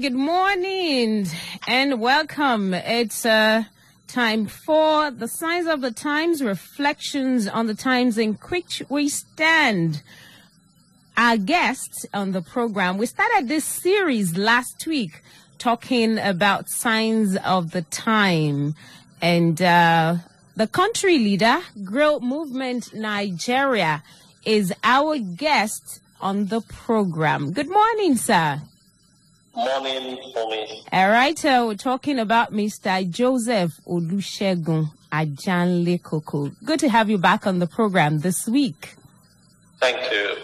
Good morning and welcome. It's uh, time for the signs of the times, reflections on the times in which we stand. Our guests on the program, we started this series last week talking about signs of the time. And uh, the country leader, Grail Movement Nigeria, is our guest on the program. Good morning, sir. Morning, Omi. All right, uh, we're talking about Mr. Joseph Olusegun Ajanle Koko. Good to have you back on the program this week. Thank you.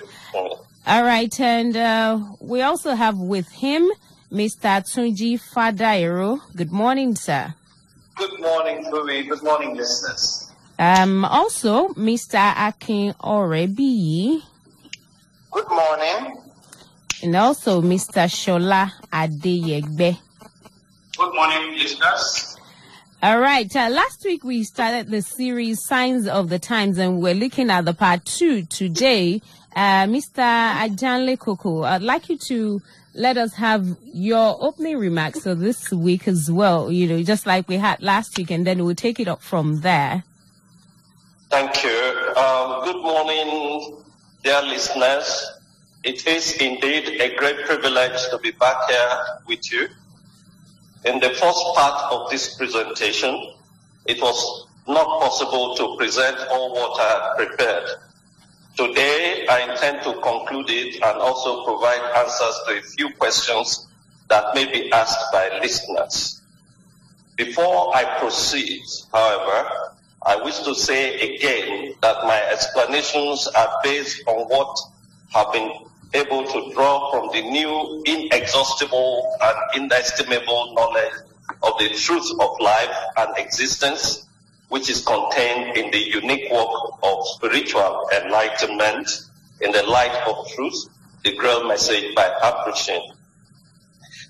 All right, and uh, we also have with him Mr. Tunji Fadairo. Good morning, sir. Good morning, Louis. Good morning, listeners. Um, also, Mr. Akin Orebi, Good morning. And also Mr. Shola Adeyegbe. Good morning, listeners. All right. Uh, last week we started the series Signs of the Times, and we're looking at the part two today. Uh, Mr. Ajanle Koko, I'd like you to let us have your opening remarks for this week as well. You know, just like we had last week, and then we'll take it up from there. Thank you. Um, good morning, dear listeners. It is indeed a great privilege to be back here with you. In the first part of this presentation, it was not possible to present all what I had prepared. Today, I intend to conclude it and also provide answers to a few questions that may be asked by listeners. Before I proceed, however, I wish to say again that my explanations are based on what have been able to draw from the new inexhaustible and inestimable knowledge of the truth of life and existence, which is contained in the unique work of spiritual enlightenment in the light of truth, the Grail message by Appreciation.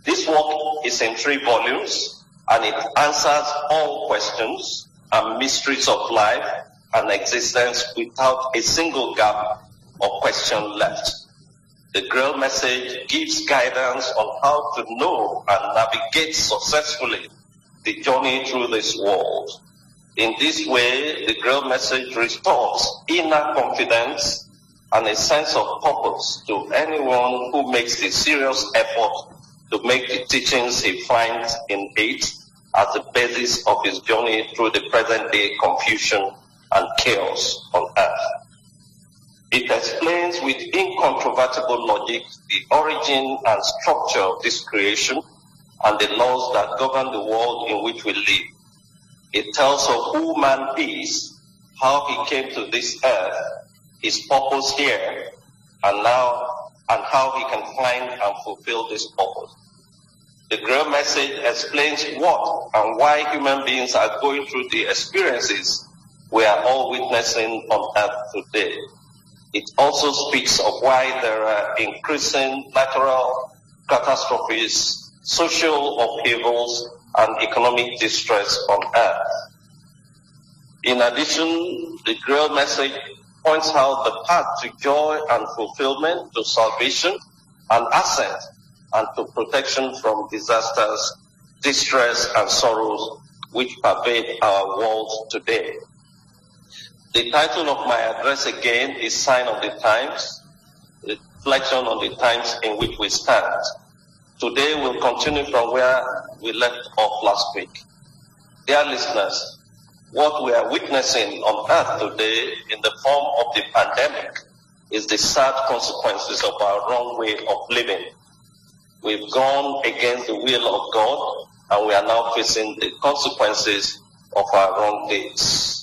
This work is in three volumes and it answers all questions and mysteries of life and existence without a single gap or question left. The Grail message gives guidance on how to know and navigate successfully the journey through this world. In this way, the Grail message restores inner confidence and a sense of purpose to anyone who makes the serious effort to make the teachings he finds in it as the basis of his journey through the present day confusion and chaos on earth. It explains with incontrovertible logic the origin and structure of this creation and the laws that govern the world in which we live. It tells of who man is, how he came to this earth, his purpose here, and now, and how he can find and fulfill this purpose. The Grail message explains what and why human beings are going through the experiences we are all witnessing on earth today. It also speaks of why there are increasing natural catastrophes, social upheavals, and economic distress on earth. In addition, the Grail message points out the path to joy and fulfillment, to salvation and ascent, and to protection from disasters, distress, and sorrows which pervade our world today. The title of my address again is Sign of the Times, reflection on the times in which we stand. Today we'll continue from where we left off last week. Dear listeners, what we are witnessing on earth today in the form of the pandemic is the sad consequences of our wrong way of living. We've gone against the will of God and we are now facing the consequences of our wrong deeds.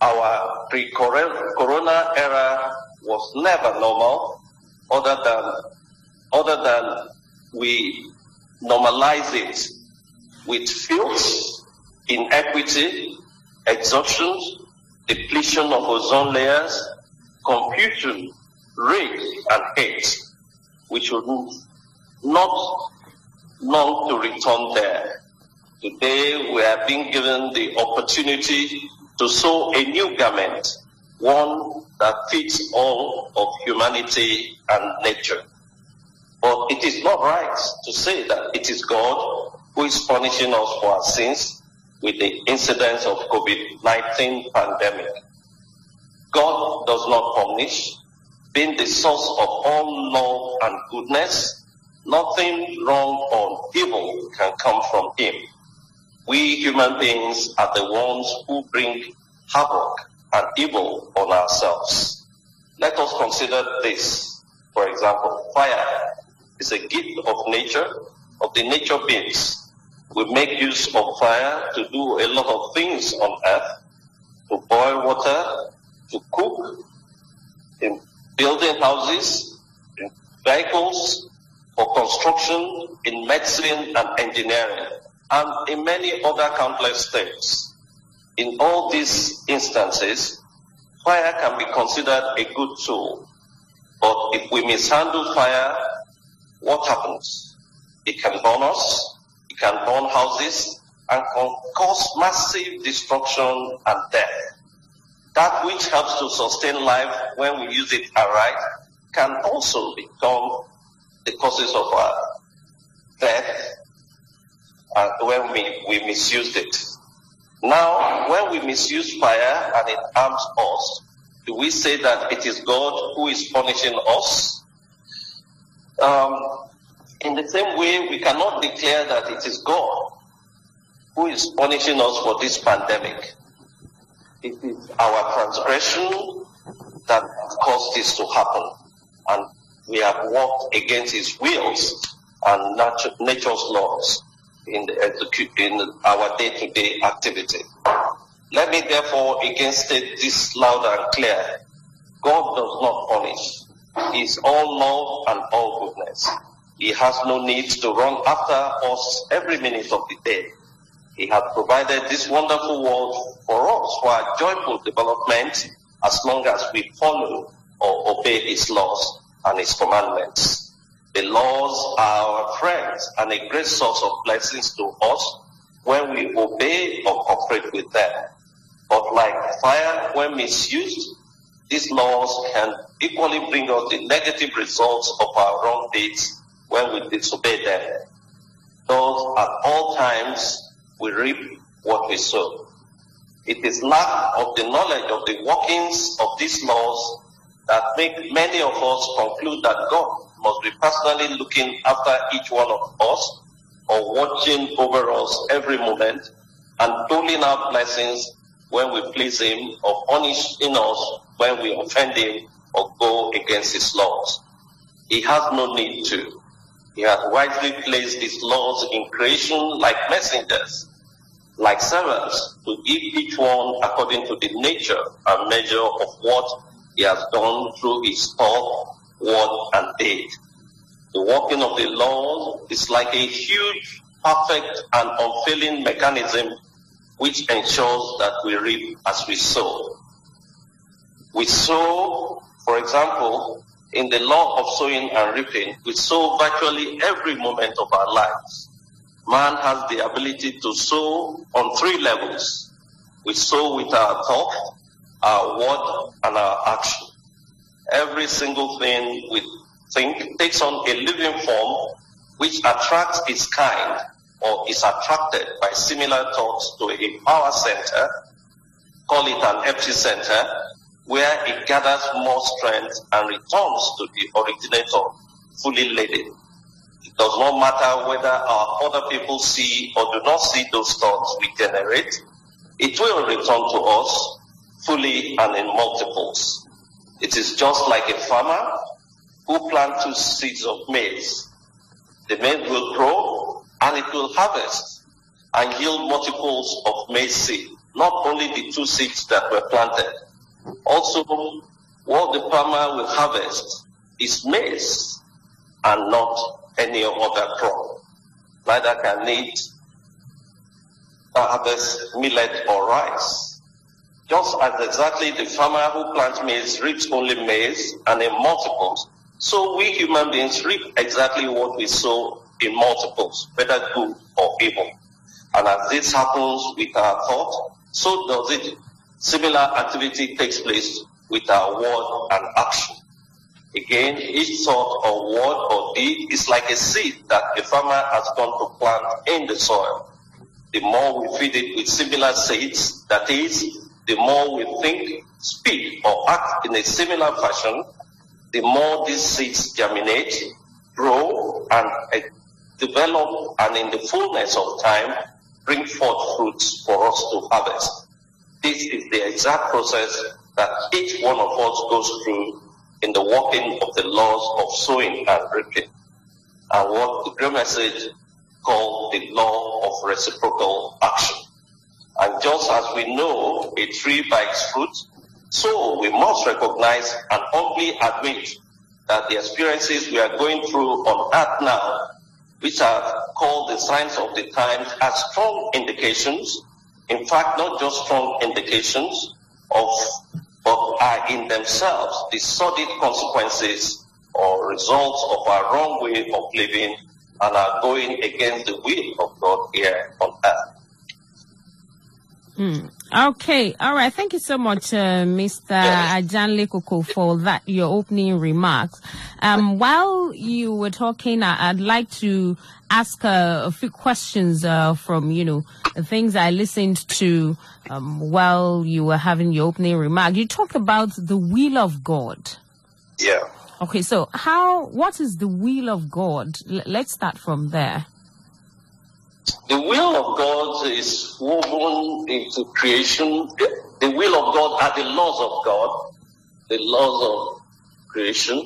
Our pre-corona era was never normal other than, other than we normalize it with filth, inequity, exhaustion, depletion of ozone layers, confusion, rage, and hate. We should not long to return there. Today we are being given the opportunity to sew a new garment, one that fits all of humanity and nature. But it is not right to say that it is God who is punishing us for our sins with the incidence of COVID-19 pandemic. God does not punish, being the source of all love and goodness. Nothing wrong or evil can come from him. We human beings are the ones who bring havoc and evil on ourselves. Let us consider this. For example, fire is a gift of nature, of the nature beings. We make use of fire to do a lot of things on earth, to boil water, to cook, in building houses, in vehicles, for construction, in medicine and engineering, and in many other countless things. In all these instances, fire can be considered a good tool. But if we mishandle fire, what happens? It can burn us, it can burn houses, and can cause massive destruction and death. That which helps to sustain life when we use it aright can also become the causes of our death uh, when we, we misused it. Now, when we misuse fire and it harms us, do we say that it is God who is punishing us? Um, in the same way, we cannot declare that it is God who is punishing us for this pandemic. It is our transgression that caused this to happen. And we have walked against his wills and nature's laws in, the, in our day-to-day activity. Let me therefore again state this loud and clear. God does not punish. He is all love and all goodness. He has no need to run after us every minute of the day. He has provided this wonderful world for us for our joyful development as long as we follow or obey his laws and his commandments. The laws are our friends and a great source of blessings to us when we obey or cooperate with them. But like fire, when misused, these laws can equally bring us the negative results of our wrong deeds when we disobey them. Thus, at all times, we reap what we sow. It is lack of the knowledge of the workings of these laws that make many of us conclude that God must be personally looking after each one of us or watching over us every moment and doling out blessings when we please him or punishing us when we offend him or go against his laws. He has no need to. He has wisely placed his laws in creation like messengers, like servants, to give each one according to the nature and measure of what he has done through his thought, word, and deed. The working of the law is like a huge, perfect, and unfailing mechanism which ensures that we reap as we sow. We sow, for example, in the law of sowing and reaping, we sow virtually every moment of our lives. Man has the ability to sow on three levels. We sow with our thought, our word, and our action. Every single thing we think takes on a living form which attracts its kind or is attracted by similar thoughts to a power center, call it an empty center, where it gathers more strength and returns to the originator fully laden. It does not matter whether our other people see or do not see those thoughts we generate, it will return to us fully and in multiples. It is just like a farmer who plants two seeds of maize. The maize will grow and it will harvest and yield multiples of maize seed, not only the two seeds that were planted. Also, what the farmer will harvest is maize and not any other crop. Neither can it harvest millet or rice. Just as exactly the farmer who plants maize reaps only maize and in multiples, so we human beings reap exactly what we sow in multiples, whether good or evil. And as this happens with our thought, so does it. Similar activity takes place with our word and action. Again, each thought or word or deed is like a seed that a farmer has gone to plant in the soil. The more we feed it with similar seeds, that is, the more we think, speak, or act in a similar fashion, the more these seeds germinate, grow, and uh, develop, and in the fullness of time, bring forth fruits for us to harvest. This is the exact process that each one of us goes through in the working of the laws of sowing and reaping, and what the Grail Message called the law of reciprocal action. And just as we know a tree its fruit, so we must recognize and humbly admit that the experiences we are going through on earth now, which are called the signs of the times, are strong indications, in fact, not just strong indications of, but are in themselves the sordid consequences or results of our wrong way of living and are going against the will of God here on earth. Mm. Okay, all right. Thank you so much, uh, Mr. Ajanle Koko, for that your opening remarks. Um, while you were talking, I, would like to ask uh, a few questions uh, from you know the things I listened to um, while you were having your opening remark. You talked about the will of God. Yeah. Okay, so how? What is the will of God? L- let's start from there. The will of God is woven into creation. The will of God are the laws of God, the laws of creation,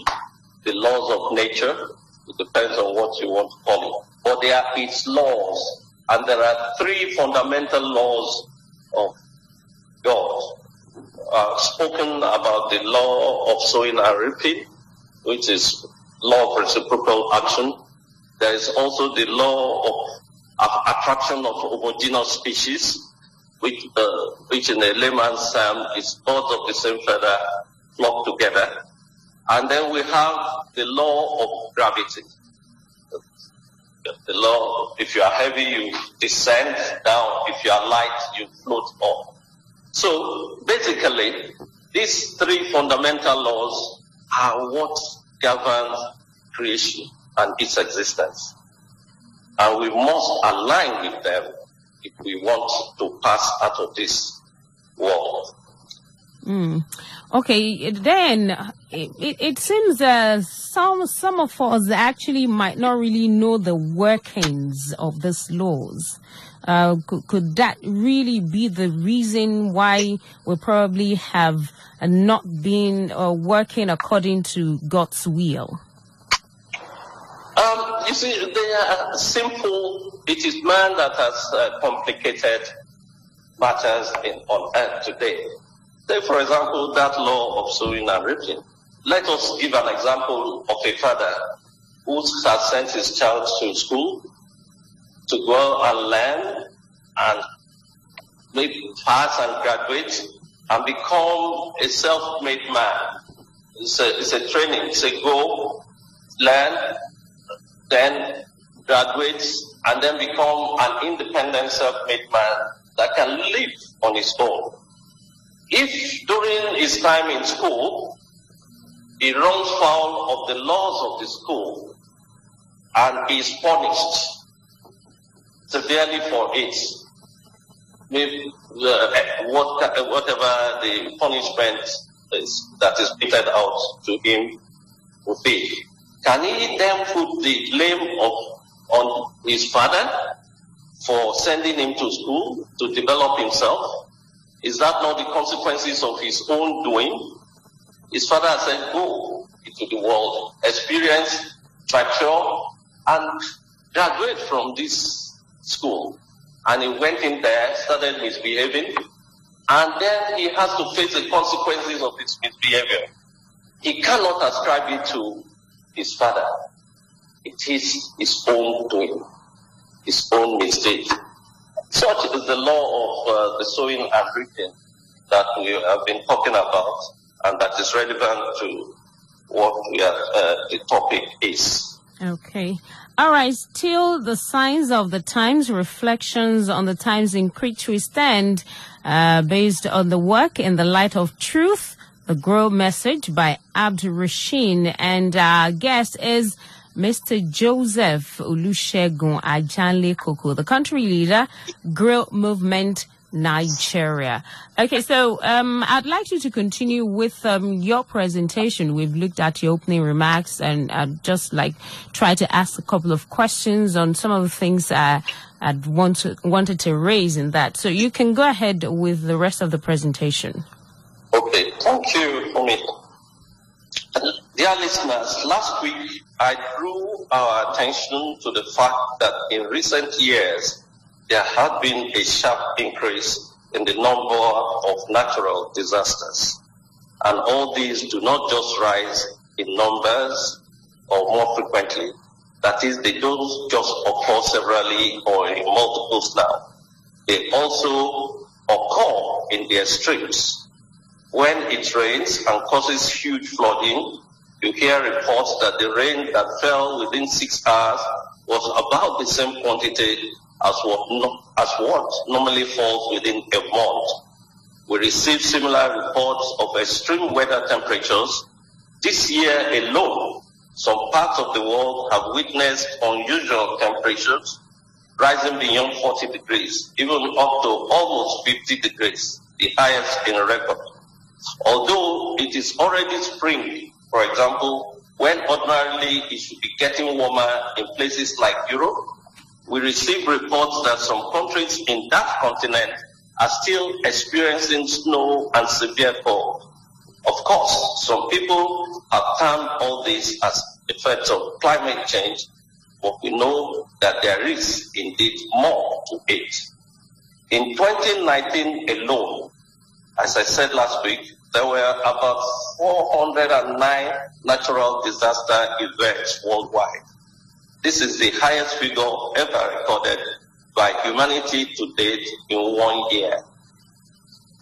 the laws of nature. It depends on what you want to call it. But they are its laws. And there are three fundamental laws of God. Uh, spoken about the law of sowing and reaping, which is law of reciprocal action. There is also the law of attraction of homogeneous species, which, uh, which in a layman's term is birds of the same feather flock together. And then we have the law of gravity. The law, if you are heavy, you descend down. If you are light, you float up. So basically, these three fundamental laws are what governs creation and its existence and we must align with them if we want to pass out of this world. Mm. Okay, then it, it seems uh, some some of us actually might not really know the workings of these laws. Uh, could, could, that really be the reason why we probably have not been uh, working according to God's will? You see, they are simple. It is man that has uh, complicated matters in, on earth today. Take, for example, that law of sowing and reaping. Let us give an example of a father who has sent his child to school to go and learn and maybe pass and graduate and become a self-made man. It's a, it's a training. It's a go, learn, then graduates, and then become an independent self-made man that can live on his own. If during his time in school, he runs foul of the laws of the school and is punished severely for it, maybe uh, what, whatever the punishment is, that is meted out to him will be. Can he then put the blame of, on his father for sending him to school to develop himself? Is that not the consequences of his own doing? His father said, go into the world, experience, mature, and graduate from this school. And he went in there, started misbehaving, and then he has to face the consequences of his misbehavior. He cannot ascribe it to his father. It is his own doing, his own mistake. Such is the law of uh, the sowing and reaping that we have been talking about, and that is relevant to what we uh, the topic is. Okay. All right. Still, the signs of the times, reflections on the times in which we stand, uh, based on the work in the light of truth The Grail Message by Abd-ru-shin. And our guest is Mr. Joseph Olusegun Ajanle Koko, the country leader, Grail Movement Nigeria. Okay, so um, I'd like you to continue with um, your presentation. We've looked at your opening remarks and just like try to ask a couple of questions on some of the things uh, I'd want to, wanted to raise in that. So you can go ahead with the rest of the presentation. Okay, thank you, Omi. Dear listeners, last week I drew our attention to the fact that in recent years there had been a sharp increase in the number of natural disasters. And all these do not just rise in numbers or more frequently. That is, they don't just occur severally or in multiples now. They also occur in their extremes. When it rains and causes huge flooding, you hear reports that the rain that fell within six hours was about the same quantity as what, as what normally falls within a month. We receive similar reports of extreme weather temperatures. This year alone, some parts of the world have witnessed unusual temperatures rising beyond 40 degrees, even up to almost 50 degrees, the highest in record. Although it is already spring, for example, when ordinarily it should be getting warmer in places like Europe, we receive reports that some countries in that continent are still experiencing snow and severe cold. Of course, some people have termed all this as effects of climate change, but we know that there is indeed more to it. In 2019 alone, as I said last week, there were about 409 natural disaster events worldwide. This is the highest figure ever recorded by humanity to date in one year.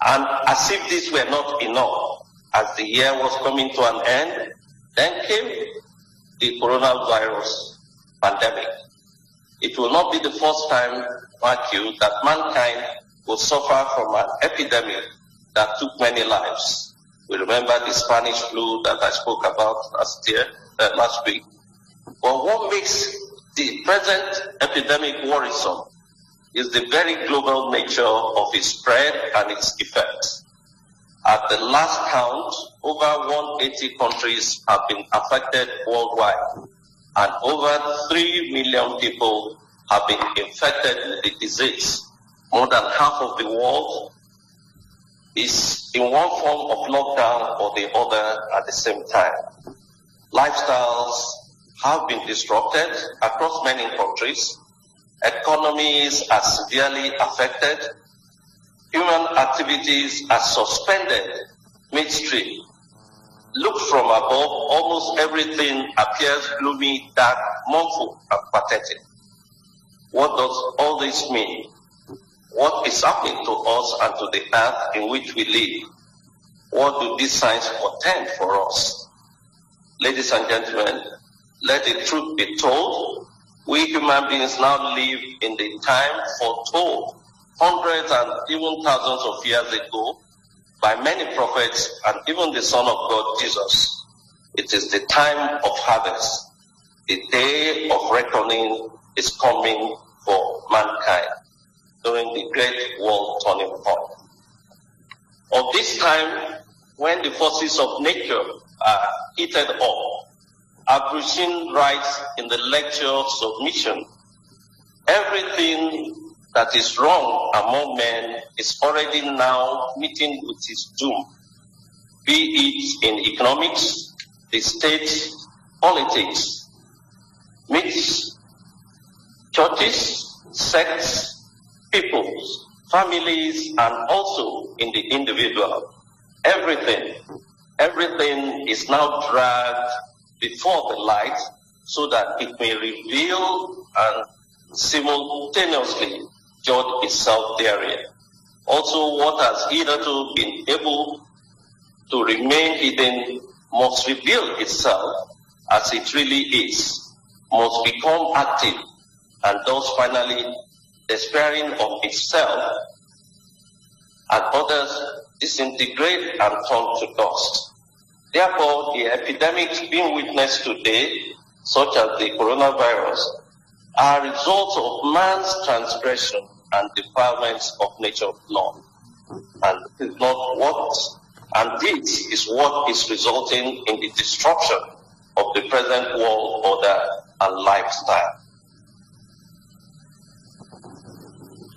And as if this were not enough, as the year was coming to an end, then came the coronavirus pandemic. It will not be the first time, mark you, that mankind will suffer from an epidemic that took many lives. We remember the Spanish flu that I spoke about last year, uh, last week. But what makes the present epidemic worrisome is the very global nature of its spread and its effects. At the last count, over 180 countries have been affected worldwide, and over 3 million people have been infected with the disease. More than half of the world is in one form of lockdown or the other at the same time. Lifestyles have been disrupted across many countries. Economies are severely affected. Human activities are suspended midstream. Look from above, almost everything appears gloomy, dark, mournful, and pathetic. What does all this mean? What is happening to us and to the earth in which we live? What do these signs portend for us? Ladies and gentlemen, let the truth be told. We human beings now live in the time foretold hundreds and even thousands of years ago by many prophets and even the Son of God, Jesus. It is the time of harvest. The day of reckoning is coming for mankind during the great world turning point. Of this time, when the forces of nature are heated up, Abd-ru-shin writes in the lecture submission, everything that is wrong among men is already now meeting with its doom, be it in economics, the state, politics, myths, churches, sects, peoples, families, and also in the individual. Everything, everything is now dragged before the light so that it may reveal and simultaneously judge itself therein. Also, what has hitherto been able to remain hidden must reveal itself as it really is, must become active, and thus finally despairing of itself and others disintegrate and turn to dust. Therefore, the epidemics being witnessed today, such as the coronavirus, are results of man's transgression and defilements of nature law. And this is not what, and this is what is resulting in the destruction of the present world order and lifestyle.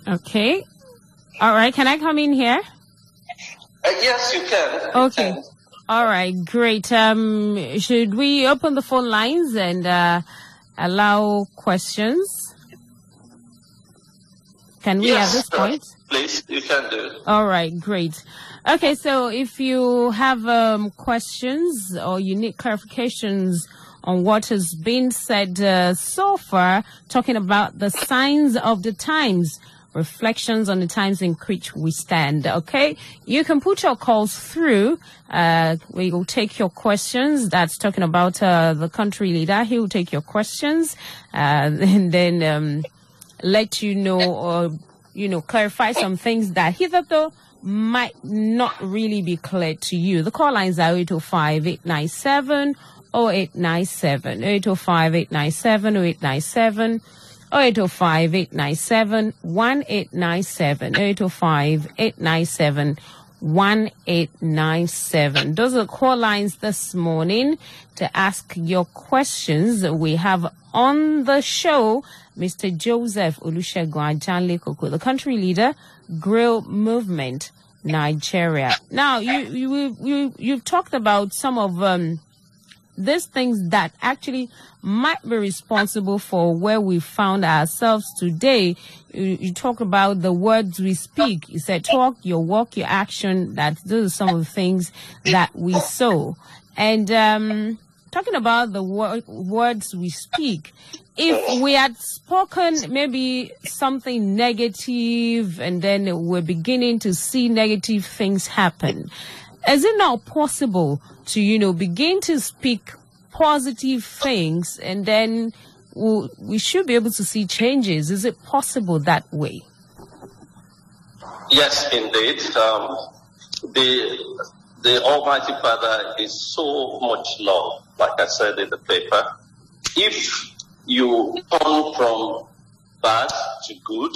Okay. All right. Can I come in here? Uh, yes, you can. Okay. You can. All right. Great. Um, should we open the phone lines and uh, allow questions? Can we yes, at this point? Please, you can do. All right. Great. Okay. So if you have um, questions or you need clarifications on what has been said uh, so far, talking about the signs of the times reflections on the times in which we stand. Okay, you can put your calls through. Uh, we will take your questions. That's talking about uh, the country leader. He will take your questions uh, and then um, let you know or you know clarify some things that hitherto might not really be clear to you. The call lines are 805 897 0897 805 897 0897 0805 897 1897. 0805 897 1897. Those are call lines this morning to ask your questions. We have on the show Mr. Joseph Olusegun Ajanle Koko, the country leader, Grail Movement, Nigeria. Now, you, you, you, you've talked about some of, um, these things that actually might be responsible for where we found ourselves today. You, you talk about the words we speak. You said talk, your walk, your action. That those are some of the things that we sow. And um, talking about the wor- words we speak, if we had spoken maybe something negative and then we're beginning to see negative things happen, is it now possible to, you know, begin to speak positive things and then we'll, we should be able to see changes? Is it possible that way? Yes, indeed. Um, the the Almighty Father is so much love, like I said in the paper. If you turn from bad to good,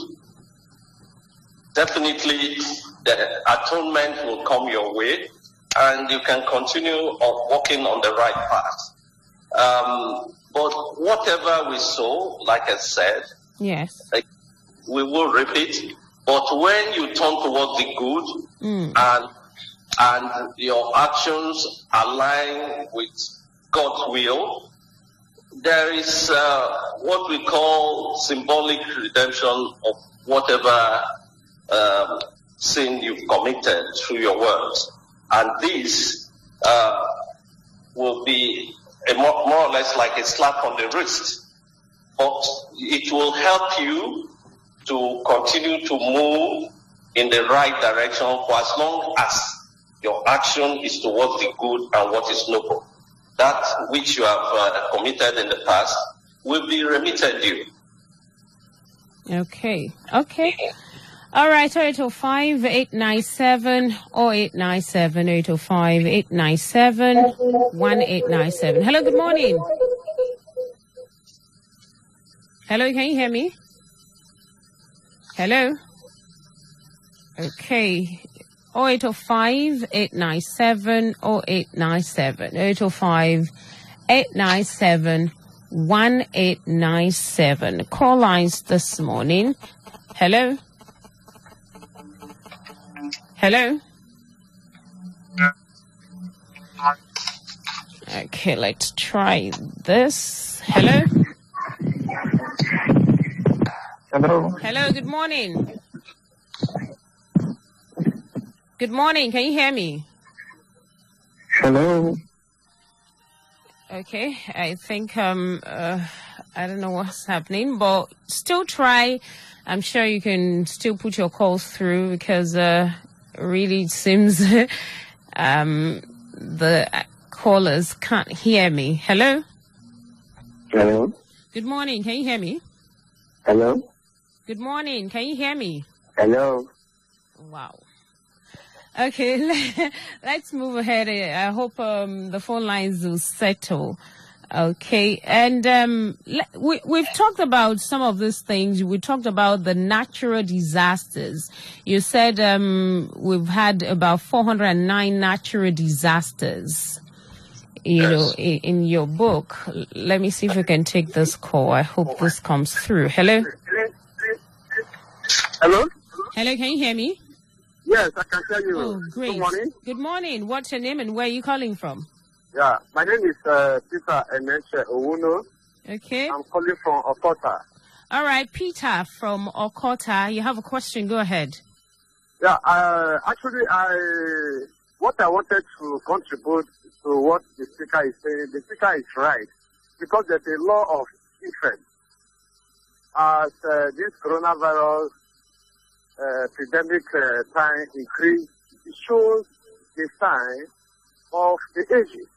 definitely the atonement will come your way and you can continue on walking on the right path. Um, but whatever we sow, like I said, yes, like, we will repeat. But when you turn towards the good mm. and and your actions align with God's will, there is uh, what we call symbolic redemption of whatever um, sin you've committed through your words. And this uh, will be more, more or less like a slap on the wrist. But it will help you to continue to move in the right direction for as long as your action is towards the good and what is noble. That which you have uh, committed in the past will be remitted you. Okay. Okay. All right, 0805 897 897 805 897 1897. Hello, good morning. Hello, can you hear me? Hello? Okay. 0805 897 897 0805 897 1897. Call lines this morning. Hello? Hello? Okay, let's try this. Hello? Hello. Hello, good morning. Good morning, can you hear me? Hello. Okay, I think um uh, I don't know what's happening, but still try. I'm sure you can still put your calls through because uh really seems um the callers can't hear me. Hello? Hello. Good morning, can you hear me? Hello. Good morning, can you hear me? Hello. Wow. Okay, let's move ahead. I hope um, the phone lines will settle. Okay, and um, we, we've talked about some of these things. We talked about the natural disasters. You said um, we've had about 409 natural disasters. You Yes. know, in, in your book. Let me see if we can take this call. I hope this comes through. Hello, Hello? hello. Can you hear me? Yes, I can tell you. Oh, great. Good morning. Good morning. What's your name and where are you calling from? Yeah, my name is uh, Peter Eneche Owuno. Okay. I'm calling from Okota. All right, Peter from Okota. You have a question. Go ahead. Yeah, uh, actually, I what I wanted to contribute to what the speaker is saying, the speaker is right because there's a law of interest. As uh, this coronavirus uh, pandemic uh, time increase, it shows the sign of the ages.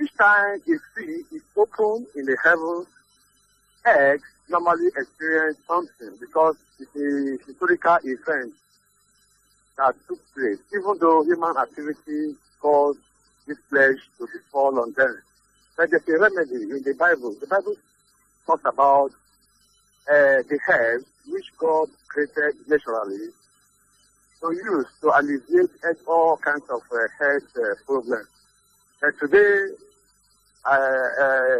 Each time a sea is open in the heavens, eggs normally experience something because it's a historical event that took place, even though human activity caused this pledge to fall on them. But there's a remedy in the Bible. The Bible talks about uh, the herbs which God created naturally to use to alleviate all kinds of uh, health uh, problems. And today,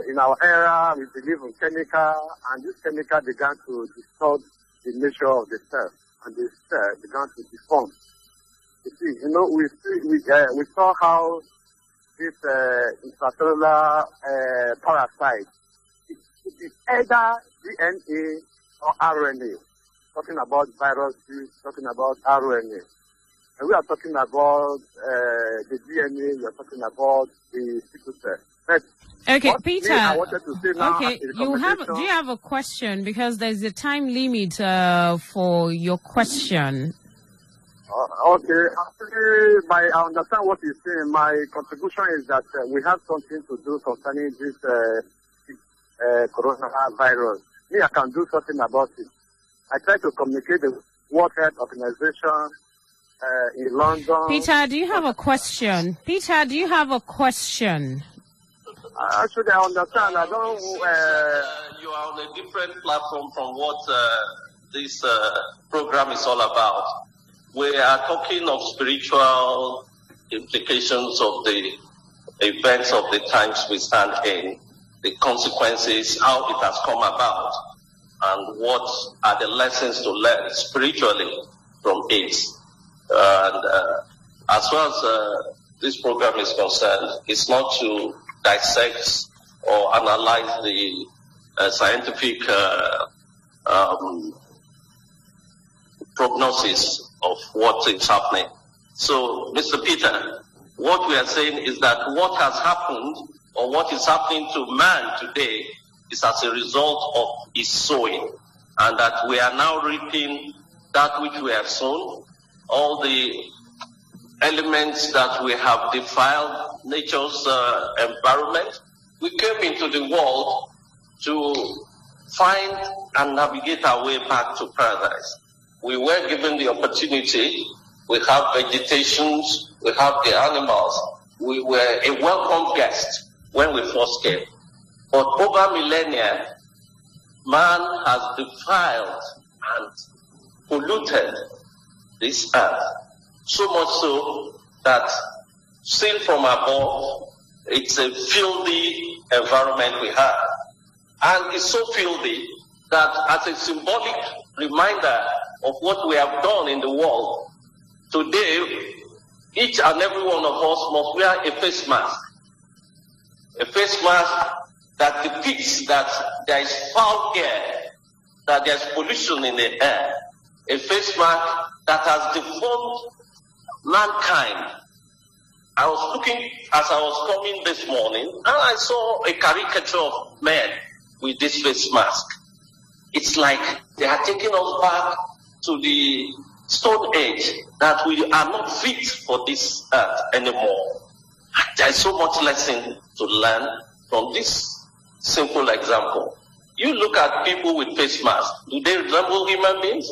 in our era, we believe in chemical, and this chemical began to distort the nature of the cell, and the cell began to deform. You see, you know, we see, we, uh, we saw how this uh, intracellular uh, parasite, it, is either DNA or RNA. Talking about viruses, talking about RNA. And we are talking about uh, the DNA, we are talking about the sickle cell. But Okay, Peter. I wanted to say now Okay, you have. Do you have a question? Because there's a time limit uh, for your question. Uh, okay, actually, my, I understand what you're saying. My contribution is that uh, we have something to do concerning this uh, uh, coronavirus. Me, I can do something about it. I try to communicate the World Health Organization in London. Peter, do you have a question? Peter, do you have a question? Uh, actually, I understand. I don't. Uh, Uh, you are on a different platform from what uh, this uh, program is all about. We are talking of spiritual implications of the events of the times we stand in, the consequences, how it has come about, and what are the lessons to learn spiritually from it. And uh, as far as uh, this program is concerned, it's not to dissect or analyze the uh, scientific um, prognosis of what is happening. So, Mr. Peter, what we are saying is that what has happened or what is happening to man today is as a result of his sowing, and that we are now reaping that which we have sown, all the elements that we have defiled nature's uh, environment. We came into the world to find and navigate our way back to paradise. We were given the opportunity. We have vegetations. We have the animals. We were a welcome guest when we first came. But over millennia, man has defiled and polluted this earth. So much so that seen from above, it's a filthy environment we have. And it's so filthy that as a symbolic reminder of what we have done in the world, today, each and every one of us must wear a face mask. A face mask that depicts that there is foul air, that there's pollution in the air. A face mask that has deformed mankind. I was looking as I was coming this morning and I saw a caricature of men with this face mask. It's like they are taking us back to the stone age that we are not fit for this earth anymore. There is so much lesson to learn from this simple example. You look at people with face masks. Do they resemble human beings?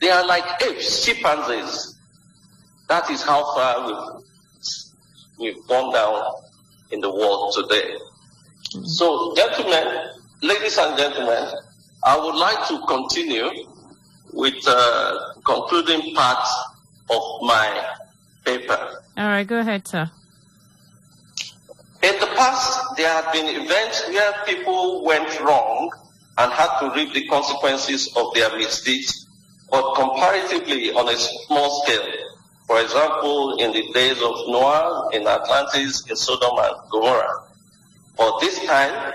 They are like apes, chimpanzees. That is how far we've, we've gone down in the world today. So, gentlemen, ladies and gentlemen, I would like to continue with uh, concluding part of my paper. All right, go ahead, sir. In the past, there have been events where people went wrong and had to reap the consequences of their misdeeds, but comparatively on a small scale. For example, in the days of Noah, in Atlantis, in Sodom and Gomorrah. But this time,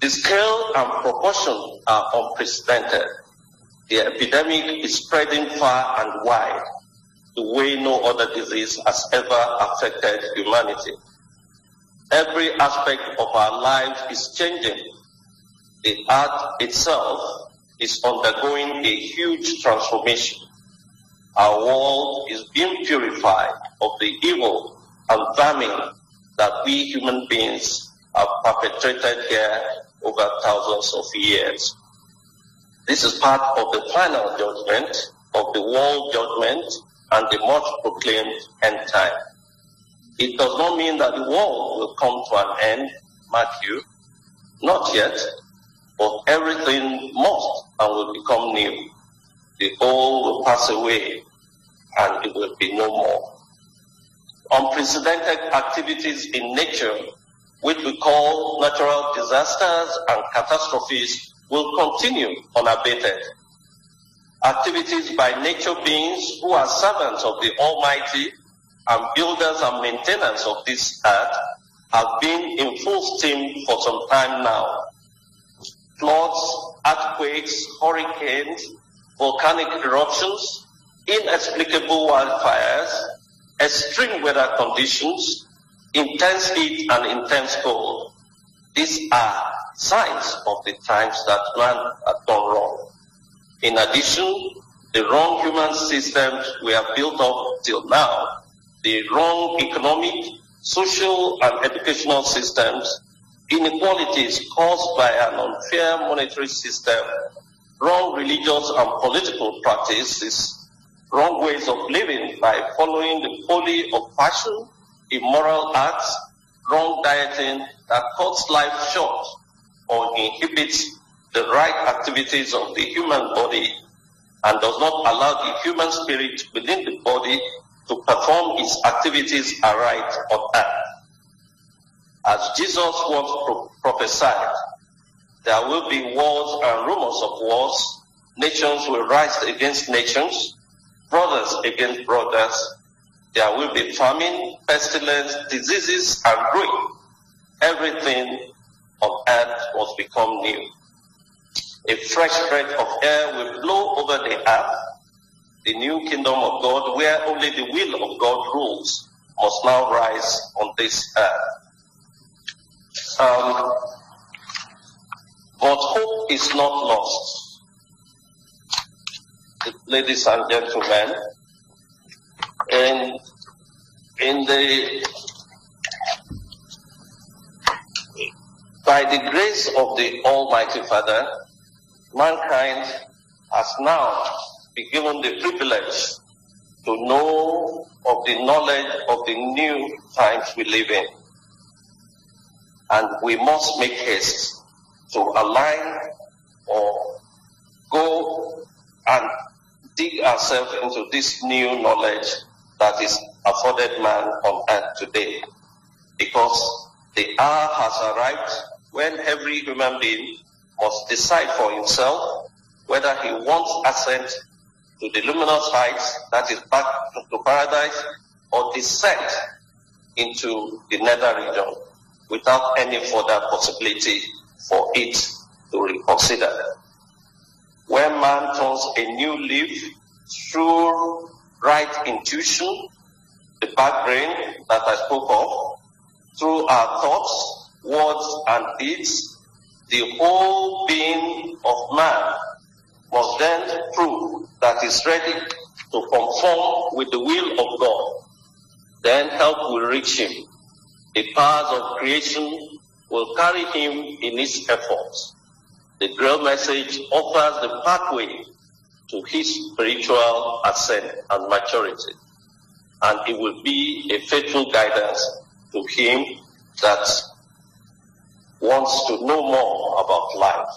the scale and proportion are unprecedented. The epidemic is spreading far and wide, the way no other disease has ever affected humanity. Every aspect of our lives is changing. The earth itself is undergoing a huge transformation. Our world is being purified of the evil and vermin that we human beings have perpetrated here over thousands of years. This is part of the final judgment of the world judgment and the much proclaimed end time. It does not mean that the world will come to an end, Matthew. Not yet, but everything must and will become new. The old will pass away and it will be no more. Unprecedented activities in nature, which we call natural disasters and catastrophes, will continue unabated. Activities by nature beings who are servants of the Almighty and builders and maintainers of this earth have been in full steam for some time now. Floods, earthquakes, hurricanes, volcanic eruptions, inexplicable wildfires, extreme weather conditions, intense heat and intense cold. These are signs of the times that man has gone wrong. In addition, the wrong human systems we have built up till now, the wrong economic, social and educational systems, inequalities caused by an unfair monetary system, wrong religious and political practices, wrong ways of living by following the folly of fashion, immoral acts, wrong dieting that cuts life short or inhibits the right activities of the human body and does not allow the human spirit within the body to perform its activities aright on earth. As Jesus once pro- prophesied, there will be wars and rumors of wars. Nations will rise against nations, brothers against brothers. There will be famine, pestilence, diseases, and ruin. Everything on earth must become new. A fresh breath of air will blow over the earth. The new kingdom of God, where only the will of God rules, must now rise on this earth. Um, but hope is not lost. Ladies and gentlemen, and in the by the grace of the Almighty Father, mankind has now been given the privilege to know of the knowledge of the new times we live in. And we must make haste to align or go and dig ourselves into this new knowledge that is afforded man on earth today. Because the hour has arrived when every human being must decide for himself whether he wants ascent to the luminous heights, that is back to paradise, or descent into the nether region without any further possibility for it to reconsider. When man turns a new leaf through right intuition, the back brain that I spoke of, through our thoughts, words, and deeds, the whole being of man must then prove that he's ready to conform with the will of God. Then help will reach him. The powers of creation will carry him in his efforts. The Grail message offers the pathway to his spiritual ascent and maturity. and it will be a faithful guidance to him that wants to know more about life.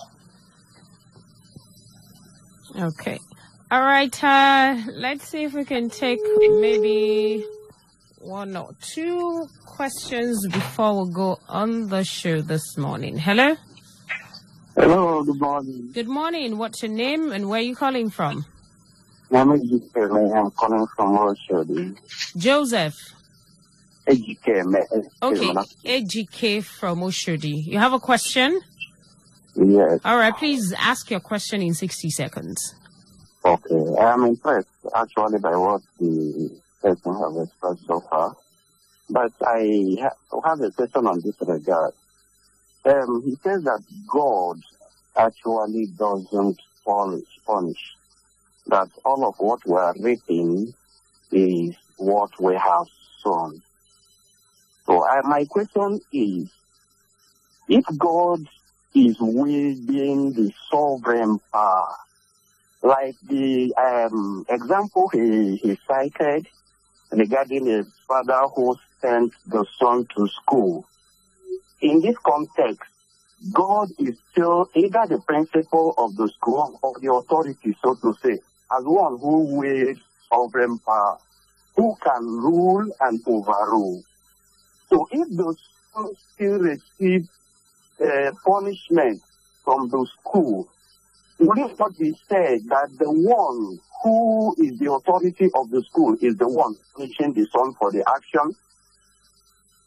Okay. All right. Uh, let's see if we can take maybe one or two questions before we go on the show this morning. Hello. Hello, good morning. Good morning. What's your name and where are you calling from? My name is Ejike. I'm calling from Oshodi. Joseph. Ejike. Okay. AGK from Oshodi. You have a question? Yes. All right. Please ask your question in 60 seconds. Okay. I am impressed actually by what the person have expressed so far. But I ha- have a question on this regard. Um, he says that God actually doesn't punish, punish. That all of what we are reaping is what we have sown. So my question is, if God is wielding the sovereign power, like the um, example he, he cited regarding a father who sent the son to school. In this context, God is still either the principal of the school or the authority, so to say, as one who wields sovereign power, who can rule and overrule. So if the son still receives uh, punishment from the school, would it not be said that the one who is the authority of the school is the one punishing the son for the action?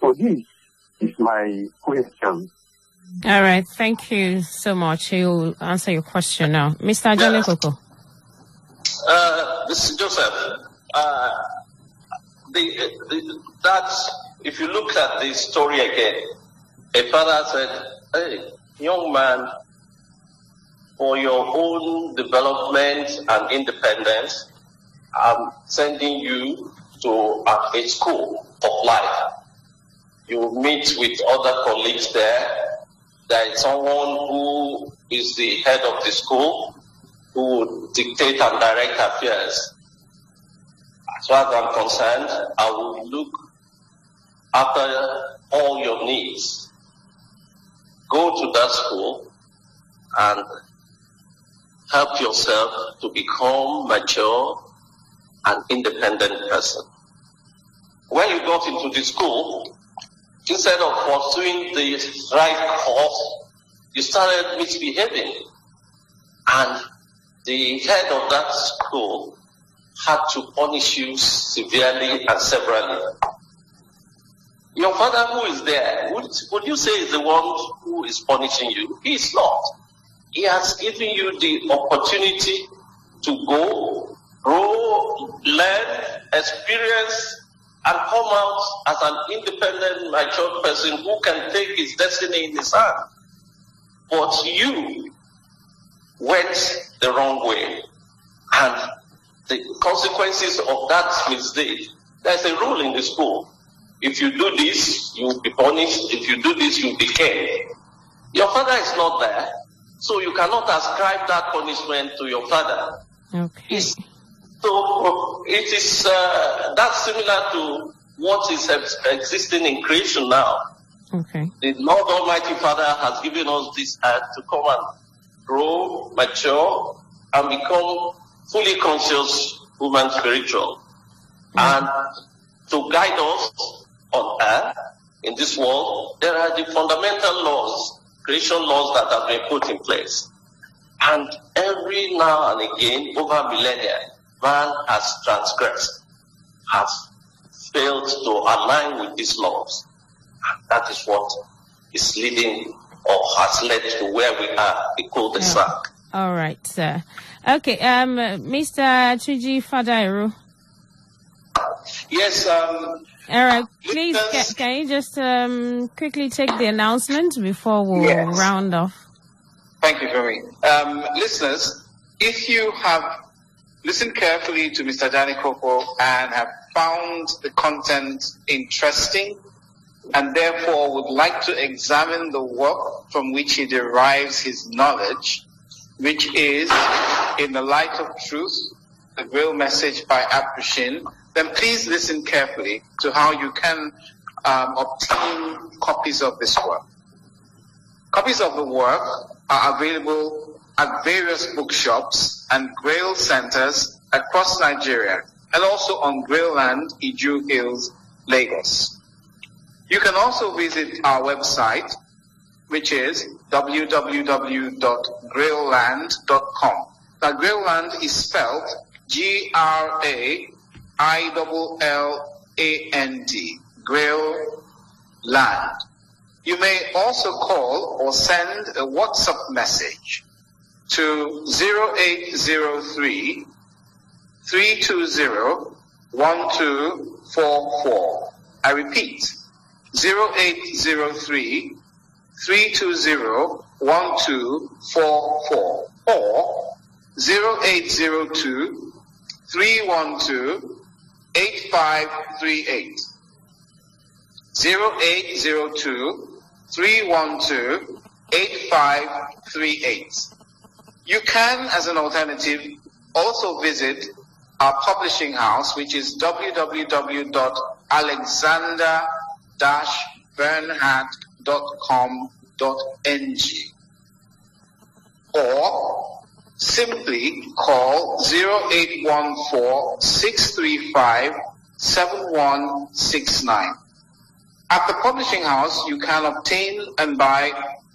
So this is my question. All right. Thank you so much. He'll answer your question now. Mr. Johnny Coco. Uh, this is Joseph. Uh, the, the, that, if you look at the story again, a father said, Hey, young man, for your own development and independence, I'm sending you to a, school of life. You meet with other colleagues there. There is someone who is the head of the school who would dictate and direct affairs. As far as I'm concerned, I will look after all your needs. Go to that school and help yourself to become mature and independent person. When you got into the school, instead of pursuing the right course, you started misbehaving. And the head of that school had to punish you severely and severally. Your father who is there, would, would you say is the one who is punishing you? He is not. He has given you the opportunity to go, grow, learn, experience, and come out as an independent, mature person who can take his destiny in his hand. But you went the wrong way. And the consequences of that mistake, there's a rule in the school. If you do this, you'll be punished. If you do this, you'll be killed. Your father is not there, so you cannot ascribe that punishment to your father. Okay. It's, so it is uh, that's similar to what is existing in creation now. Okay. The Lord Almighty Father has given us this earth to come and grow, mature, and become fully conscious human spiritual. And to guide us on earth, in this world, there are the fundamental laws, creation laws that have been put in place. And every now and again, over millennia, man has transgressed, has failed to align with these laws. And that is what is leading or has led to where we are, the cul-de-sac. All right, sir. Okay, um, Mr. Tuji Fadairu. Yes, um, All right, please, can, can you just um, quickly take the announcement before we Yes. round off? Thank you, Femi. Um, listeners, if you have listened carefully to Mr. Danny Koko and have found the content interesting and therefore would like to examine the work from which he derives his knowledge, which is In the Light of Truth, the Real Message by Abd-ru-shin, then please listen carefully to how you can um, obtain copies of this work. Copies of the work are available at various bookshops and Grail centers across Nigeria and also on Grail Land, Iju Hills, Lagos. You can also visit our website, which is www.grailland.com. Now, Grailland is spelled G-R-A-I-L-L-A-N-D, Grail Land. You may also call or send a WhatsApp message to 0803 320 1244. I repeat, 0803 320 1244 or 0802 312 8538. 0802 312 8538. You can, as an alternative, also visit our publishing house, which is www.alexander-bernhardt.com.ng or simply call 0814-635-7169. At the publishing house, you can obtain and buy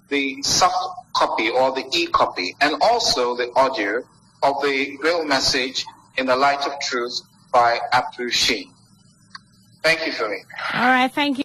the soft copy or the e-copy and also the audio of the real message in the light of truth by Abd-ru-shin. Thank you, Philly. All right. Thank you.